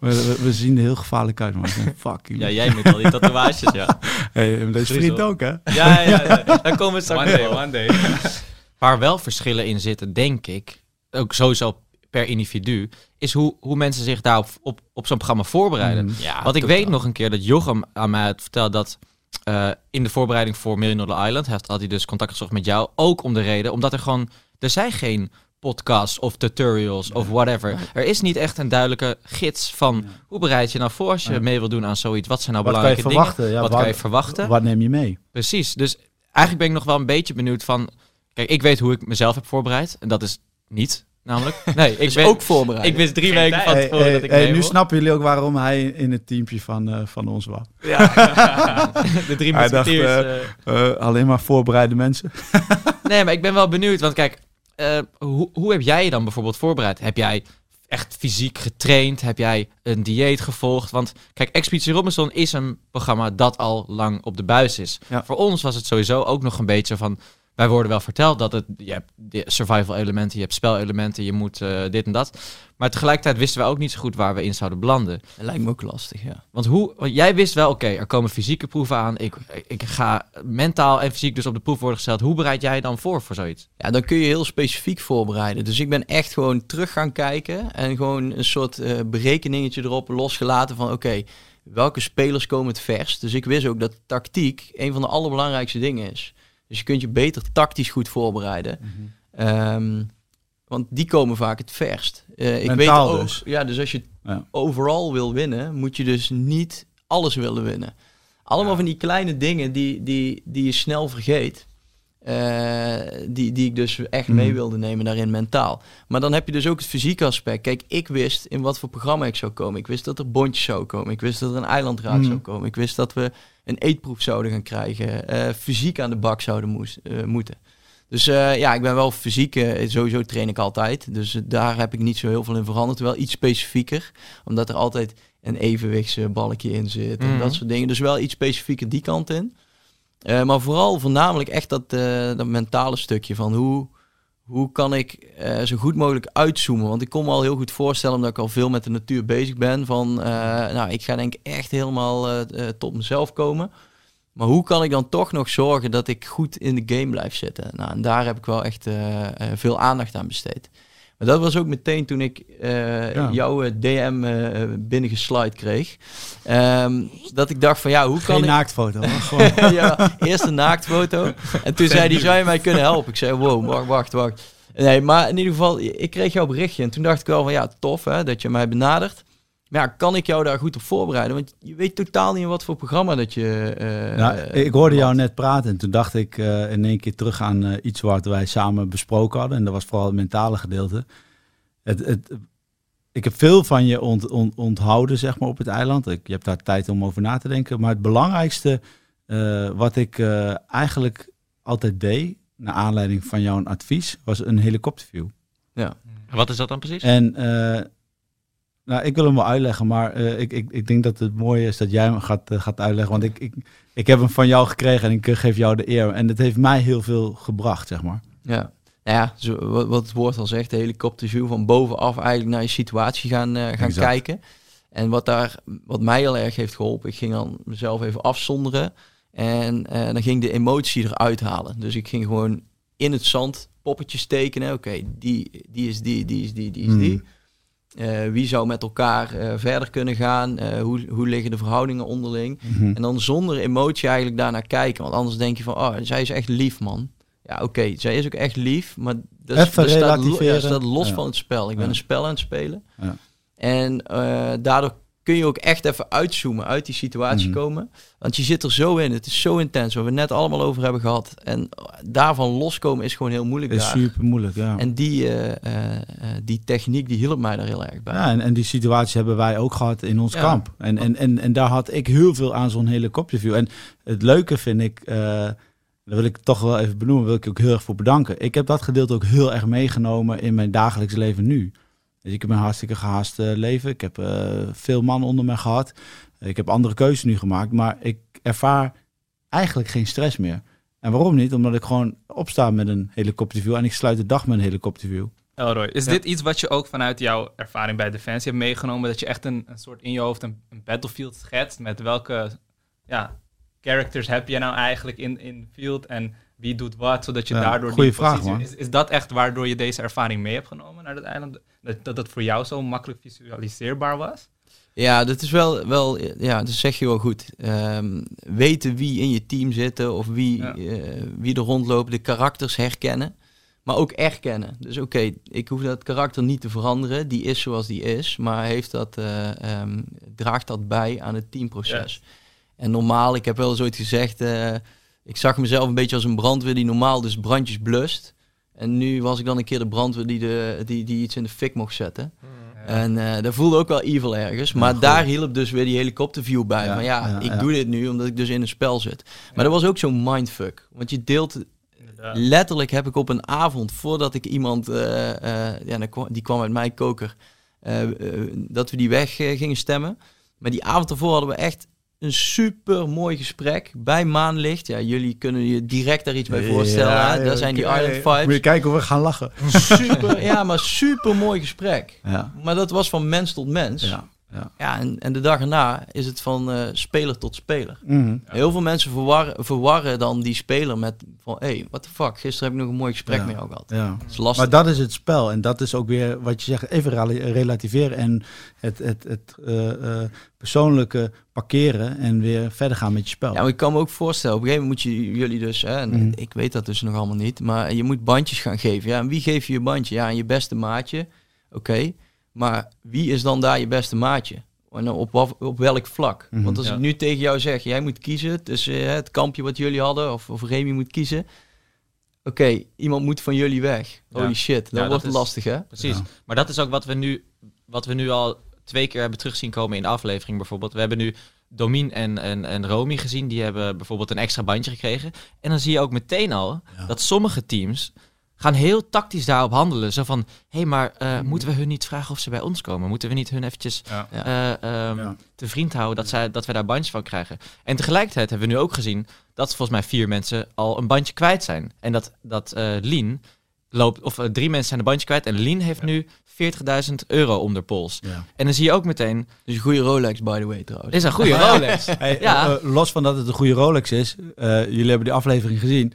We, we, we zien er heel gevaarlijk uit, man. Fuck you. Ja, jij met al die tatoeages, ja. Hey, deze vriend ook, hè? Ja, ja, ja. Daar komen we straks One day, wel. one day. Waar wel verschillen in zitten, denk ik, ook sowieso per individu, is hoe, hoe mensen zich daarop op, op zo'n programma voorbereiden. Mm. Ja, Want ik weet nog een keer dat Jochem aan mij had verteld dat eh, in de voorbereiding voor Million Dollar Island heeft, had hij dus contact gezocht met jou. Ook om de reden, omdat er gewoon, er zijn geen podcasts of tutorials of whatever. Er is niet echt een duidelijke gids van hoe bereid je nou voor als je mee wil doen aan zoiets. Wat zijn nou Wat kan je belangrijke dingen? verwachten? Ja, Wat kan je verwachten? Wat neem je mee? Precies. Dus eigenlijk ben ik nog wel een beetje benieuwd van... Kijk, ik weet hoe ik mezelf heb voorbereid. En dat is niet, namelijk. Nee, ik, is ben, ook voorbereid. ik wist drie Geen weken van tevoren hey, dat ik hey, mee nu wil. snappen jullie ook waarom hij in het teampje van, eh, van ons was. De drie Hij dacht, eh. Eh, alleen maar voorbereide mensen. Nee, maar ik ben wel benieuwd. Want kijk, eh, hoe, hoe heb jij je dan bijvoorbeeld voorbereid? Heb jij echt fysiek getraind? Heb jij een dieet gevolgd? Want kijk, Expeditie Robinson is een programma dat al lang op de buis is. Ja. Voor ons was het sowieso ook nog een beetje van... Wij worden wel verteld dat het, je hebt survival elementen, je hebt spelelementen, je moet eh, dit en dat. Maar tegelijkertijd wisten we ook niet zo goed waar we in zouden belanden. Dat lijkt me ook lastig, ja. Want hoe, want jij wist wel, oké, er komen fysieke proeven aan. Ik, ik ga mentaal en fysiek dus op de proef worden gesteld. Hoe bereid jij dan voor voor zoiets? Ja, dan kun je heel specifiek voorbereiden. Dus ik ben echt gewoon terug gaan kijken en gewoon een soort eh, berekeningetje erop losgelaten van oké, welke spelers komen het verst. Dus ik wist ook dat tactiek een van de allerbelangrijkste dingen is. Dus je kunt je beter tactisch goed voorbereiden. Ehm, want die komen vaak het verst. Eh, ik Mentaal weet ook, dus. Ja, dus als je Ja. overal wil winnen, moet je dus niet alles willen winnen. Allemaal van die kleine dingen die, die, die je snel vergeet. eh, die, die ik dus echt mee Mhm. wilde nemen daarin mentaal. Maar dan heb je dus ook het fysieke aspect. Kijk, ik wist in wat voor programma ik zou komen. Ik wist dat er bondjes zou komen. Ik wist dat er een eilandraad Mhm. zou komen. Ik wist dat we een eetproef zouden gaan krijgen. eh, fysiek aan de bak zouden moes- eh, moeten. Dus eh, ja, ik ben wel fysiek, sowieso train ik altijd. Dus daar heb ik niet zo heel veel in veranderd. Wel iets specifieker, omdat er altijd een evenwichtsbalkje in zit en Mhm. dat soort dingen. Dus wel iets specifieker die kant in. Maar vooral voornamelijk echt dat, dat mentale stukje van hoe, hoe kan ik eh, zo goed mogelijk uitzoomen. Want ik kon me al heel goed voorstellen, omdat ik al veel met de natuur bezig ben, van eh, nou, ik ga denk ik echt helemaal eh, tot mezelf komen. Maar hoe kan ik dan toch nog zorgen dat ik goed in de game blijf zitten? Nou, en daar heb ik wel echt veel aandacht aan besteed. Dat was ook meteen toen ik eh, Ja. jouw eh, DM eh binnengeslide kreeg. Ehm, dat ik dacht van ja, hoe kan Geen ik... naaktfoto. hoor. Gewoon. ja, eerst een naaktfoto. En toen zei hij, zou je mij kunnen helpen? Ik zei, wow, wacht, wacht, wacht. Nee, maar in ieder geval, ik kreeg jouw berichtje. En toen dacht ik wel van, ja, tof hè, dat je mij benadert. Maar ja, kan ik jou daar goed op voorbereiden? Want je weet totaal niet in wat voor programma dat je... eh, Nou, ik hoorde jou net praten en toen dacht ik eh, in één keer terug aan eh, iets wat wij samen besproken hadden. En dat was vooral het mentale gedeelte. Het, het, ik heb veel van je ont, ont- onthouden, zeg maar, op het eiland. Ik, je hebt daar tijd om over na te denken. Maar het belangrijkste eh, wat ik eh, eigenlijk altijd deed, naar aanleiding van jouw advies, was een helikopterview. Wat is dat dan precies? En eh, nou, ik wil hem wel uitleggen, maar eh, ik, ik, ik denk dat het mooie is dat jij hem gaat, eh, gaat uitleggen. Want ik, ik, ik heb hem van jou gekregen en ik eh, geef jou de eer. En het heeft mij heel veel gebracht, zeg maar. Ja. Nou ja, zo, wat, wat het woord al zegt, de helikopterview van bovenaf eigenlijk naar je situatie gaan, eh, gaan Exact. kijken. En wat, daar, wat mij heel erg heeft geholpen, ik ging dan mezelf even afzonderen. En eh, dan ging de emotie eruit halen. Dus ik ging gewoon in het zand poppetjes tekenen. Oké, die, die is die, die is die, die is Hmm. Eh, wie zou met elkaar eh, verder kunnen gaan? Eh, hoe, hoe liggen de verhoudingen onderling? Mhm. En dan zonder emotie eigenlijk daarnaar kijken. Want anders denk je van, oh, zij is echt lief, man. Ja, oké, zij is ook echt lief, maar dat, is- dat staat, lo- relativeren. ja, staat los Ja. van het spel. Ik ben een spel aan het spelen. Ja. En daardoor kun je ook echt even uitzoomen, uit die situatie Mhm. komen. Want je zit er zo in, het is zo intens, waar we het net allemaal over hebben gehad. En daarvan loskomen is gewoon heel moeilijk is daar. super moeilijk, ja. En die, eh, eh, eh, die techniek, die hielp mij daar heel erg bij. Ja, en, en die situatie hebben wij ook gehad in ons Ja. kamp. En, en, en, en daar had ik heel veel aan zo'n helikopterview. En het leuke vind ik, daar wil ik toch wel even benoemen, wil ik ook heel erg voor bedanken. Ik heb dat gedeelte ook heel erg meegenomen in mijn dagelijks leven nu. Dus ik heb een hartstikke gehaast eh, leven. Ik heb eh, veel mannen onder me gehad. Ik heb andere keuzes nu gemaakt, maar ik ervaar eigenlijk geen stress meer. En waarom niet? Omdat ik gewoon opsta met een helikopterview en ik sluit de dag met een helikopterview. Elroy, is Ja. dit iets wat je ook vanuit jouw ervaring bij Defensie hebt meegenomen? Dat je echt een, een soort in je hoofd een, een battlefield schetst met welke ja, characters heb je nou eigenlijk in, in field en wie doet wat, zodat je Ja, daardoor goeie die vraag, positie... man. Is, is dat echt waardoor je deze ervaring mee hebt genomen naar het eiland? Dat, dat het voor jou zo makkelijk visualiseerbaar was? Ja, dat is wel, wel ja, dat zeg je wel goed. Ehm, weten wie in je team zitten of wie, Ja. eh, wie er rondlopen, de karakters herkennen, maar ook erkennen. Dus oké, ik hoef dat karakter niet te veranderen, die is zoals die is, maar heeft dat, eh, ehm, draagt dat bij aan het teamproces. En normaal, ik heb wel eens ooit gezegd, eh, ik zag mezelf een beetje als een brandweer die normaal dus brandjes blust. En nu was ik dan een keer de brandweer die, de, die, die iets in de fik mocht zetten. En eh dat voelde ook wel evil ergens. Maar daar hielp dus weer die helikopterview bij. Ja, maar ja, ja, ik ja. doe dit nu omdat ik dus in een spel zit. Maar dat was ook zo'n mindfuck. Want je deelt... Inderdaad. Letterlijk heb ik op een avond, voordat ik iemand... eh, eh, ja, die kwam uit mijn koker. dat we die weg gingen stemmen. Maar die avond ervoor hadden we echt een super mooi gesprek bij maanlicht. Ja, jullie kunnen je direct daar iets bij voorstellen. Ja? Daar zijn die. Island Vibes. Moet je kijken hoe we gaan lachen. Super, ja, maar super mooi gesprek. Ja, Maar dat was van mens tot mens. Ja, ja, ja. en, en de dag erna is het van eh, speler tot speler. Mhm. Heel veel mensen verwarren, verwarren dan die speler met van... Hé, hey, what the fuck, gisteren heb ik nog een mooi gesprek Ja. met jou gehad. ja. Dat is lastig. Maar dat is het spel. En dat is ook weer wat je zegt, even rela- relativeren en het, het, het eh, eh, persoonlijke parkeren en weer verder gaan met je spel. Ja, maar ik kan me ook voorstellen, op een gegeven moment moet je jullie dus, hè, en Mhm. ik weet dat dus nog allemaal niet, maar je moet bandjes gaan geven. Ja, en wie geef je je bandje? Ja, aan je beste maatje. Oké, maar wie is dan daar je beste maatje? En op, op welk vlak? Mhm. Want als Ja. ik nu tegen jou zeg, jij moet kiezen tussen eh, het kampje wat jullie hadden, of, of Remy moet kiezen. Oké, iemand moet van jullie weg. Holy Ja. shit, dat Ja, dat wordt is- lastig hè? Precies. Ja. Maar dat is ook wat we, nu, wat we nu al twee keer hebben terugzien komen in de aflevering bijvoorbeeld. We hebben nu Domin en, en, en Romy gezien. Die hebben bijvoorbeeld een extra bandje gekregen. En dan zie je ook meteen al Ja. dat sommige teams gaan heel tactisch daarop handelen. Zo van, hé, hey, maar eh, moeten we hun niet vragen of ze bij ons komen? Moeten we niet hun eventjes Ja. Eh, ehm, Ja. te vriend houden dat, zij, dat wij daar bandjes van krijgen? En tegelijkertijd hebben we nu ook gezien dat volgens mij vier mensen al een bandje kwijt zijn. En dat, dat eh Lien loopt, of drie mensen zijn een bandje kwijt. En Lien heeft nu 40.000 euro om de pols. Ja. En dan zie je ook meteen, Dus een goede Rolex by the way trouwens. dit is een goede Rolex. Hey, Ja. los van dat het een goede Rolex is, eh, jullie hebben die aflevering gezien.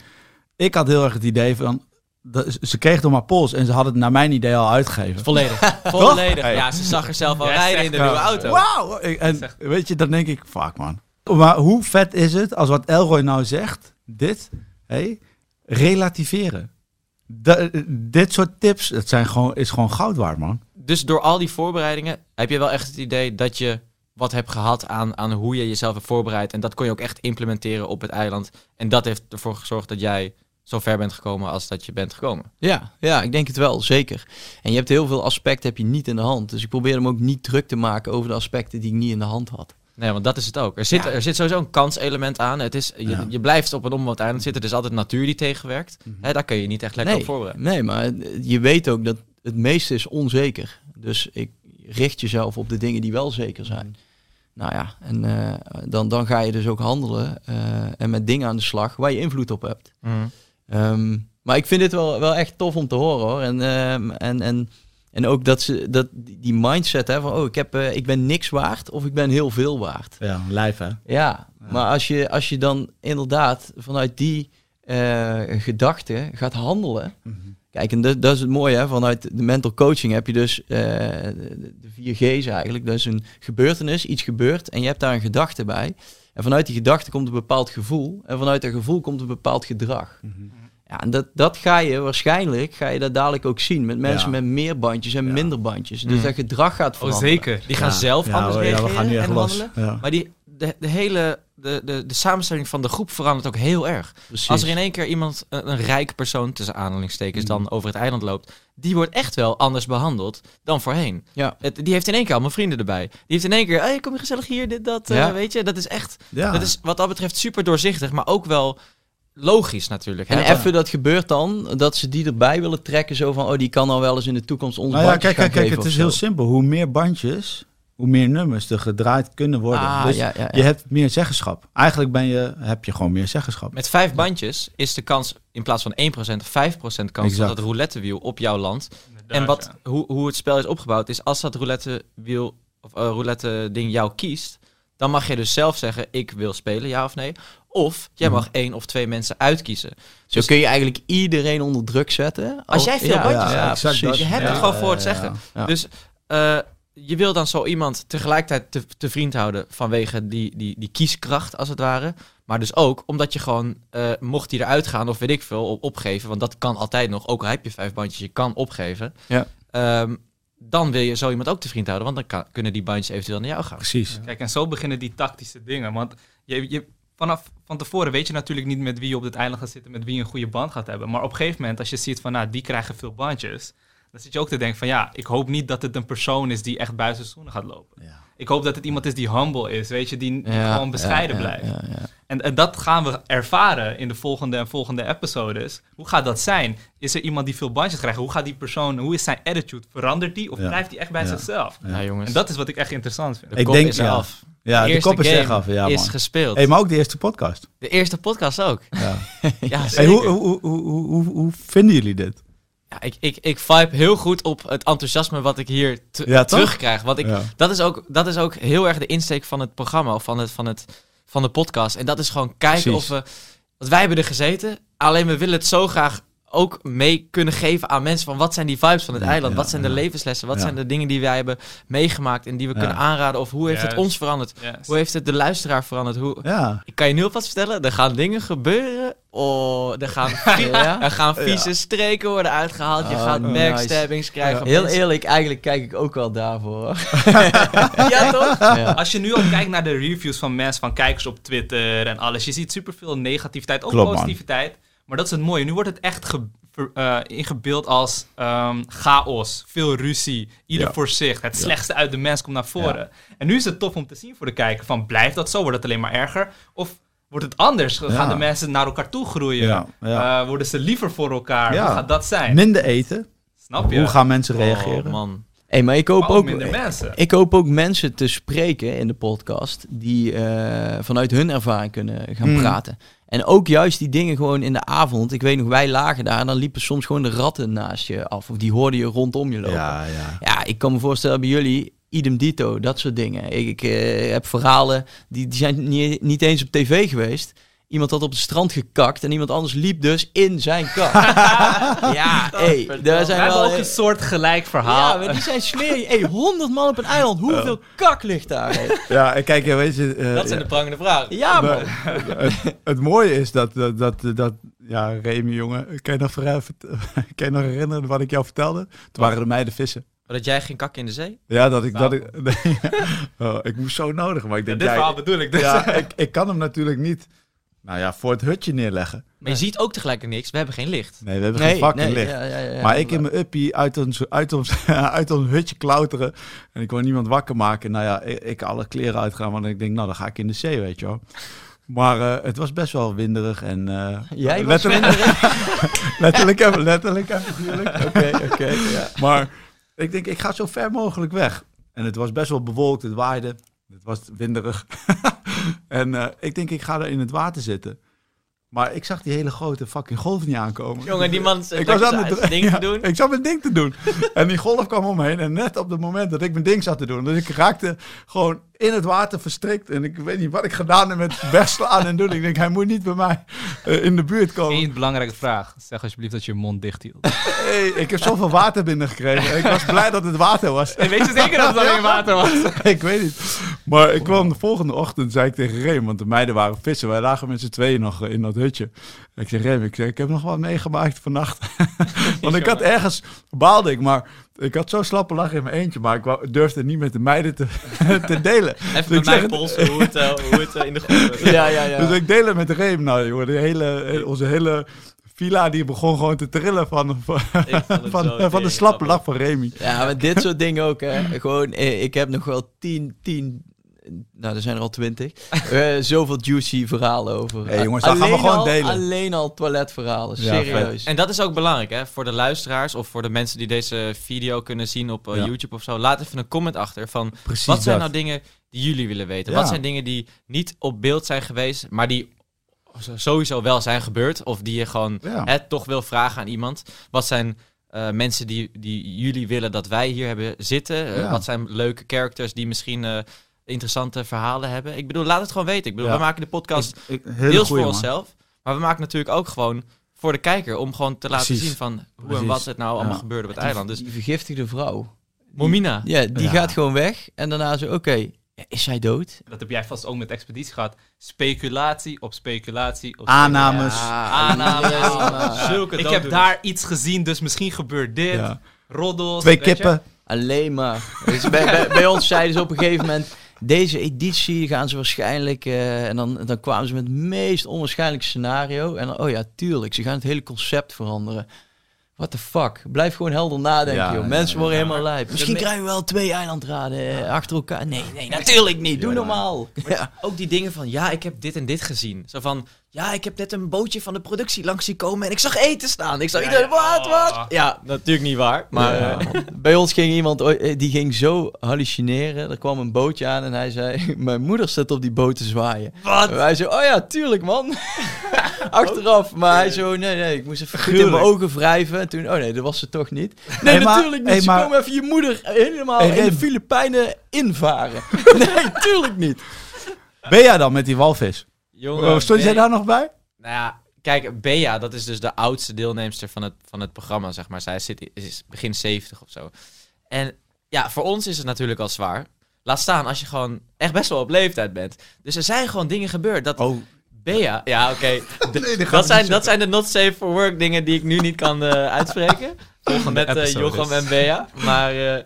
Ik had heel erg het idee van, dat, ze kreeg door maar pols en ze hadden het naar mijn idee al uitgegeven. Volledig. Volledig. Hey. Ja, ze zag er zelf al Ja, rijden in de nieuwe auto. Wauw! En weet je, dan denk ik, fuck man. Maar hoe vet is het als wat Elroy nou zegt, dit, hey, relativeren. Da- dit soort tips, het zijn gewoon, is gewoon goud waard, man. Dus door al die voorbereidingen heb je wel echt het idee dat je wat hebt gehad aan, aan hoe je jezelf hebt voorbereid. En dat kon je ook echt implementeren op het eiland. En dat heeft ervoor gezorgd dat jij zo ver bent gekomen als dat je bent gekomen. Ja, ja, ik denk het wel, zeker. En je hebt heel veel aspecten heb je niet in de hand. Dus ik probeer hem ook niet druk te maken over de aspecten die ik niet in de hand had. Nee, want dat is het ook. Er zit, Ja. er zit sowieso een kanselement aan. Het is, je, Ja. je blijft op een onbewoond eiland zitten. Er is altijd natuur die tegenwerkt. Hè, daar kun je niet echt lekker nee, op voorbereiden. nee, maar je weet ook dat het meeste is onzeker. Dus ik richt jezelf op de dingen die wel zeker zijn. Nou ja, en eh, dan, dan ga je dus ook handelen eh, en met dingen aan de slag waar je invloed op hebt. Mhm. Ehm, maar ik vind dit wel, wel echt tof om te horen hoor. En, ehm, en, en, en ook dat ze dat die mindset hè, van oh, ik, heb, eh, ik ben niks waard of ik ben heel veel waard. Ja, lijf hè. Ja, maar als je, als je dan inderdaad vanuit die eh gedachte gaat handelen. Kijk, en dat, dat is het mooie, hè? vanuit de mental coaching heb je dus eh, de, de vier G's eigenlijk. Dat is een gebeurtenis, iets gebeurt en je hebt daar een gedachte bij. En vanuit die gedachte komt een bepaald gevoel en vanuit dat gevoel komt een bepaald gedrag. Ja, en dat, dat ga je waarschijnlijk, ga je dat dadelijk ook zien. Met mensen Ja. met meer bandjes en Ja. minder bandjes. Dus Mm. dat gedrag gaat Oh, veranderen. zeker. Die gaan Ja. zelf Ja, anders we- ja, we reageren gaan nu echt en los. Maar die, de, de hele de, de, de samenstelling van de groep verandert ook heel erg. Precies. Als er in één keer iemand, een, een rijke persoon, tussen aanhalingstekens, dan over het eiland loopt, die wordt echt wel anders behandeld dan voorheen. Ja. Het, die heeft in één keer allemaal vrienden erbij. Die heeft in één keer, hey, kom je gezellig hier, dit, dat, eh, weet je. Dat is echt, Ja. dat is wat dat betreft super doorzichtig, maar ook wel logisch natuurlijk. En even dat gebeurt dan, dat ze die erbij willen trekken. Zo van, oh, die kan al wel eens in de toekomst ons Nou ja, kijk, kijk, kijk, het is heel simpel. Hoe meer bandjes, hoe meer nummers er gedraaid kunnen worden. Ah, dus ja, ja, ja. je hebt meer zeggenschap. Eigenlijk ben je, heb je gewoon meer zeggenschap. Met vijf bandjes is de kans in plaats van 1% 5% kans Exact. dat het roulettewiel op jou landt. Inderdaad, En wat, ja. hoe, hoe het spel is opgebouwd is, als dat roulette-wiel of eh, roulette-ding jou kiest, dan mag je dus zelf zeggen: ik wil spelen, ja of nee. Of jij Mhm. mag één of twee mensen uitkiezen. Zo kun je eigenlijk iedereen onder druk zetten. Als jij veel ja, bandjes ja, hebt. Je hebt Ja, het gewoon voor het zeggen. ja. Ja. Dus eh, je wil dan zo iemand tegelijkertijd te, te vriend houden vanwege die, die, die kieskracht, als het ware. Maar dus ook omdat je gewoon, eh, mocht die eruit gaan of weet ik veel, op, opgeven. Want dat kan altijd nog, ook al heb je vijf bandjes, je kan opgeven. Ja. Ehm, dan wil je zo iemand ook te vriend houden, want dan kan, kunnen die bandjes eventueel naar jou gaan. Precies. Kijk, en zo beginnen die tactische dingen. Want je, je, vanaf van tevoren weet je natuurlijk niet met wie je op dit eiland gaat zitten, met wie je een goede band gaat hebben. Maar op een gegeven moment, als je ziet van, nou, die krijgen veel bandjes, dan zit je ook te denken van, ja, ik hoop niet dat het een persoon is die echt buiten schoenen gaat lopen. Ja. Ik hoop dat het iemand is die humble is, weet je, die, die Ja, gewoon bescheiden ja, blijft. ja, ja. En, en dat gaan we ervaren in de volgende en volgende episodes. Hoe gaat dat zijn? Is er iemand die veel bandjes krijgt? Hoe gaat die persoon, hoe is zijn attitude? Verandert die of Ja. blijft hij echt bij Ja. zichzelf? Ja, jongens. En dat is wat ik echt interessant vind. de Ik kop denk, is ja. af. Ja, de eerste kop is echt af. Ja, is man. gespeeld. Hey, maar ook de eerste podcast. De eerste podcast ook. Ja. ja, Hey, zeker. hoe, hoe, hoe, hoe, hoe, hoe vinden jullie dit? Ja, ik, ik, ik vibe heel goed op het enthousiasme wat ik hier te- Ja, terugkrijg. Want ik, Ja. dat, is ook, dat is ook heel erg de insteek van het programma of van, het, van, het, van de podcast. En dat is gewoon kijken Precies. of we... Want wij hebben er gezeten, alleen we willen het zo graag ook mee kunnen geven aan mensen van wat zijn die vibes van het Ja, eiland? ja, wat zijn de levenslessen? Wat Ja. zijn de dingen die wij hebben meegemaakt en die we Ja. kunnen aanraden? Of hoe heeft het ons veranderd? Hoe heeft het de luisteraar veranderd? Hoe... Ja. Ik kan je nu alvast vertellen, er gaan dingen gebeuren. Oh, er gaan, Ja? er gaan vieze streken worden uitgehaald. Je Oh, gaat nice. backstabbings krijgen. Heel eerlijk, eigenlijk kijk ik ook wel daarvoor. Ja, toch? Ja. Als je nu al kijkt naar de reviews van mensen, van kijkers op Twitter en alles, je ziet superveel negativiteit, ook Klopt, man. positiviteit. Maar dat is het mooie. Nu wordt het echt ge- ver- eh, ingebeeld als ehm, chaos, veel ruzie, ieder Ja. voor zich. Het Ja. slechtste uit de mens komt naar voren. En nu is het tof om te zien voor de kijker van blijft dat zo? Wordt het alleen maar erger? Of wordt het anders? Gaan Ja. de mensen naar elkaar toe groeien? Ja, ja. Eh, worden ze liever voor elkaar? Ja. Hoe gaat dat zijn? Minder eten. Snap je? Hoe gaan mensen reageren? Oh, man. Hey, maar ik hoop Maar ook ook, minder mensen. ik hoop ook mensen te spreken in de podcast die eh, vanuit hun ervaring kunnen gaan Hmm. praten. En ook juist die dingen gewoon in de avond. Ik weet nog, wij lagen daar en dan liepen soms gewoon de ratten naast je af. Of die hoorden je rondom je lopen. ja, ja. Ja, ik kan me voorstellen bij jullie, idem dito, dat soort dingen. Ik, ik eh, heb verhalen, die, die zijn niet, niet eens op tv geweest. Iemand had op het strand gekakt en iemand anders liep dus in zijn kak. ja, hé, daar We zijn hebben wel... ook een soort gelijk verhaal. Ja, maar die zijn smerig. Hé, 100 man op een eiland, hoeveel kak ligt daar? Ja, en kijk, ja, weet je... eh, Dat zijn ja. de prangende vragen. Ja, man. het, het mooie is dat, dat, dat, dat ja, Remy, jongen, kan je, nog kan je nog herinneren wat ik jou vertelde? Toen waren de meiden vissen. Dat jij geen kak in de zee? Ja, dat ik, dat ik, nee, oh, ik moest zo nodig, maar ik Ja, denk, dit ja, verhaal bedoel ik dus. ja, ik, ik kan hem natuurlijk niet, nou ja, voor het hutje neerleggen. Maar je ziet ook tegelijkertijd niks. We hebben geen licht. Nee, we hebben Nee, geen fucking nee, licht. ja, ja, ja, maar ik in mijn uppie uit ons, uit, ons, uit ons hutje klauteren. En ik wil niemand wakker maken. Nou ja, ik, ik alle kleren uitgaan. Want ik denk, nou, dan ga ik in de zee, weet je wel. Maar eh, het was best wel winderig. En, eh, Jij was letterlijk, letterlijk, en- letterlijk en figuurlijk. Oké, oké, ja. Maar ik denk, ik ga zo ver mogelijk weg. En het was best wel bewolkt, het waaide. Het was winderig. en eh, ik denk, ik ga er in het water zitten. Maar ik zag die hele grote fucking golf niet aankomen. Jongen, die man Ik was aan het ding te ja, doen. Ik zat mijn ding te doen. en die golf kwam omheen. En net op het moment dat ik mijn ding zat te doen. Dus ik raakte gewoon in het water verstrikt. En ik weet niet wat ik gedaan heb met wegslaan en doen. Ik denk, hij moet niet bij mij eh, in de buurt komen. Eén belangrijke vraag. Zeg alsjeblieft dat je je mond dicht hield. Hey, ik heb zoveel water binnengekregen. Ik was blij dat het water was. weet je zeker dat het alleen water was? ik weet niet. Maar ik kwam de volgende ochtend, zei ik tegen Reem, want de meiden waren vissen. Wij lagen met z'n tweeën nog in dat hutje. Ik zeg, Reem, ik, zeg, ik heb nog wat meegemaakt vannacht. want ik had ergens, baalde ik, maar ik had zo slappe lach in mijn eentje. Maar ik wou- durfde niet met de meiden te, te delen. Even Dus met mij polsen hoe het, eh, hoe het eh, in de groep Ja, ja, ja. Dus ik deel het met Reem. Nou, joh, de hele, onze hele villa die begon gewoon te trillen van, van, van, van de slappe lach van Remy. Ja, maar dit soort dingen ook, hè. Gewoon, eh, ik heb nog wel tien, tien, nou, er zijn er al twintig, eh, zoveel juicy verhalen over. Hey, jongens, dat gaan we Alleen gewoon al- delen. Alleen al toiletverhalen, Ja, serieus. En dat is ook belangrijk, hè? Voor de luisteraars of voor de mensen die deze video kunnen zien op eh, Ja. YouTube of zo. Laat even een comment achter van Precies wat zijn dat. nou dingen die jullie willen weten? Ja. Wat zijn dingen die niet op beeld zijn geweest, maar die sowieso wel zijn gebeurd? Of die je gewoon Ja. hè, toch wil vragen aan iemand? Wat zijn eh, mensen die, die jullie willen dat wij hier hebben zitten? Ja. Wat zijn leuke characters die misschien eh, interessante verhalen hebben? Ik bedoel, laat het gewoon weten. Ik bedoel, Ja. we maken de podcast Ik- deels goeie, voor man. onszelf. Maar we maken natuurlijk ook gewoon voor de kijker. Om gewoon te laten Precies. zien van hoe en wat het nou allemaal Ja. gebeurde op het Die- eiland. Dus Die vergiftigde vrouw. Momina. Ja, die Ja. gaat gewoon weg. En daarna zo, oké, ja, is zij dood? Dat heb jij vast ook met expeditie gehad. Speculatie op speculatie op Aannames. Aannames. Ja. Zulke Ik heb daar iets gezien, dus misschien gebeurt dit. Ja. Roddels. Twee weet je? kippen. Alleen maar. Dus bij, bij, bij ons zeiden ze op een gegeven moment... Deze editie gaan ze waarschijnlijk... eh, en dan, dan kwamen ze met het meest onwaarschijnlijke scenario. En dan, oh ja, tuurlijk. Ze gaan het hele concept veranderen. What the fuck? Blijf gewoon helder nadenken, Ja, joh. Mensen ja, worden ja. helemaal lijp. Misschien krijgen we wel twee eilandraden eh, achter elkaar. Nee, nee, natuurlijk niet. Doe Ja. normaal. Ja. Ook die dingen van, ja, ik heb dit en dit gezien. Zo van, ja, ik heb net een bootje van de productie langs zien komen en ik zag eten staan. Ik zag Ja, iedereen, ja. wat, wat? Ja, natuurlijk niet waar. Maar Ja. eh, Bij ons ging iemand, eh, die ging zo hallucineren. Er kwam een bootje aan en hij zei, mijn moeder zit op die boot te zwaaien. wat? En wij zo, oh ja, tuurlijk man. Achteraf. Maar hij zo, nee, nee, ik moest even goed in mijn ogen wrijven. En toen, oh nee, dat was ze toch niet. Nee, Hey, maar- natuurlijk niet. hey, Ze maar- komen even je moeder helemaal Hey, in de. Filipijnen invaren. nee, tuurlijk niet. Ben jij dan met die walvis? Jongen, Oh, stond jij daar nog bij? Nou ja, kijk, Bea, dat is dus de oudste deelnemster van het, van het programma, zeg maar. Zij zit, is begin 70 of zo. En ja, voor ons is het natuurlijk al zwaar. Laat staan als je gewoon echt best wel op leeftijd bent. Dus er zijn gewoon dingen gebeurd. Dat Oh, Bea, ja oké. Nee, dat zijn, dat zijn de not safe for work dingen die ik nu niet kan eh, uitspreken. Met episode Jochem en Bea. Maar eh,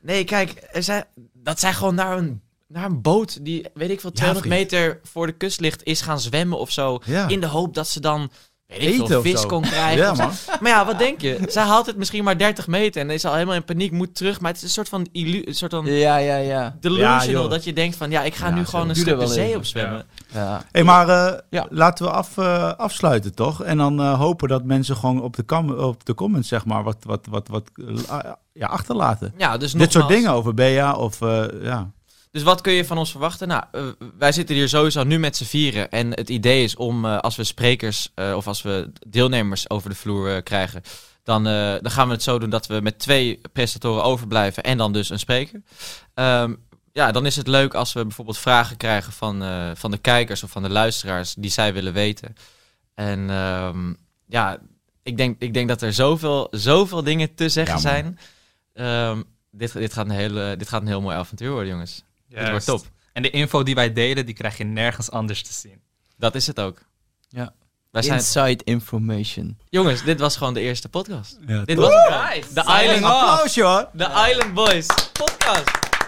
nee, kijk, er zijn, dat zij gewoon naar een, naar een boot die, weet ik veel, 200 vriend. meter voor de kust ligt, is gaan zwemmen of zo. ja. In de hoop dat ze dan, weet ik Eten veel, of vis kon krijgen. Ja, man. Maar ja, wat denk je? Zij haalt het misschien maar 30 meter en is al helemaal in paniek, moet terug. Maar het is een soort van, illu een soort van Ja, ja, ja. delusional, Ja, dat je denkt van, ja, ik ga Ja, nu gewoon een stuk de zee op zwemmen. ja. Hey, maar eh, Ja. laten we af, eh, afsluiten toch? En dan eh, hopen dat mensen gewoon op de, kam- op de comments zeg maar wat, wat, wat, wat ja, achterlaten. Ja, dus Dit soort dingen over Bea of eh, ja. Dus wat kun je van ons verwachten? Nou, eh, wij zitten hier sowieso nu met z'n vieren. En het idee is om, eh, als we sprekers eh, of als we deelnemers over de vloer krijgen, dan, dan gaan we het zo doen dat we met twee presentatoren overblijven en dan dus een spreker. Ehm, ja, dan is het leuk als we bijvoorbeeld vragen krijgen van, van de kijkers of van de luisteraars die zij willen weten. En ehm, ja, ik denk, ik denk dat er zoveel, zoveel dingen te zeggen Ja, zijn. Ehm, dit, dit, gaat een hele, dit gaat een heel mooi avontuur worden, jongens. Dit wordt top. En de info die wij delen, die krijg je nergens anders te zien. Dat is het ook. Ja. Wij zijn... Inside information. Jongens, dit was gewoon de eerste podcast. ja Dit was. Nice. Island, off. Applausje hoor. de Island Boys podcast.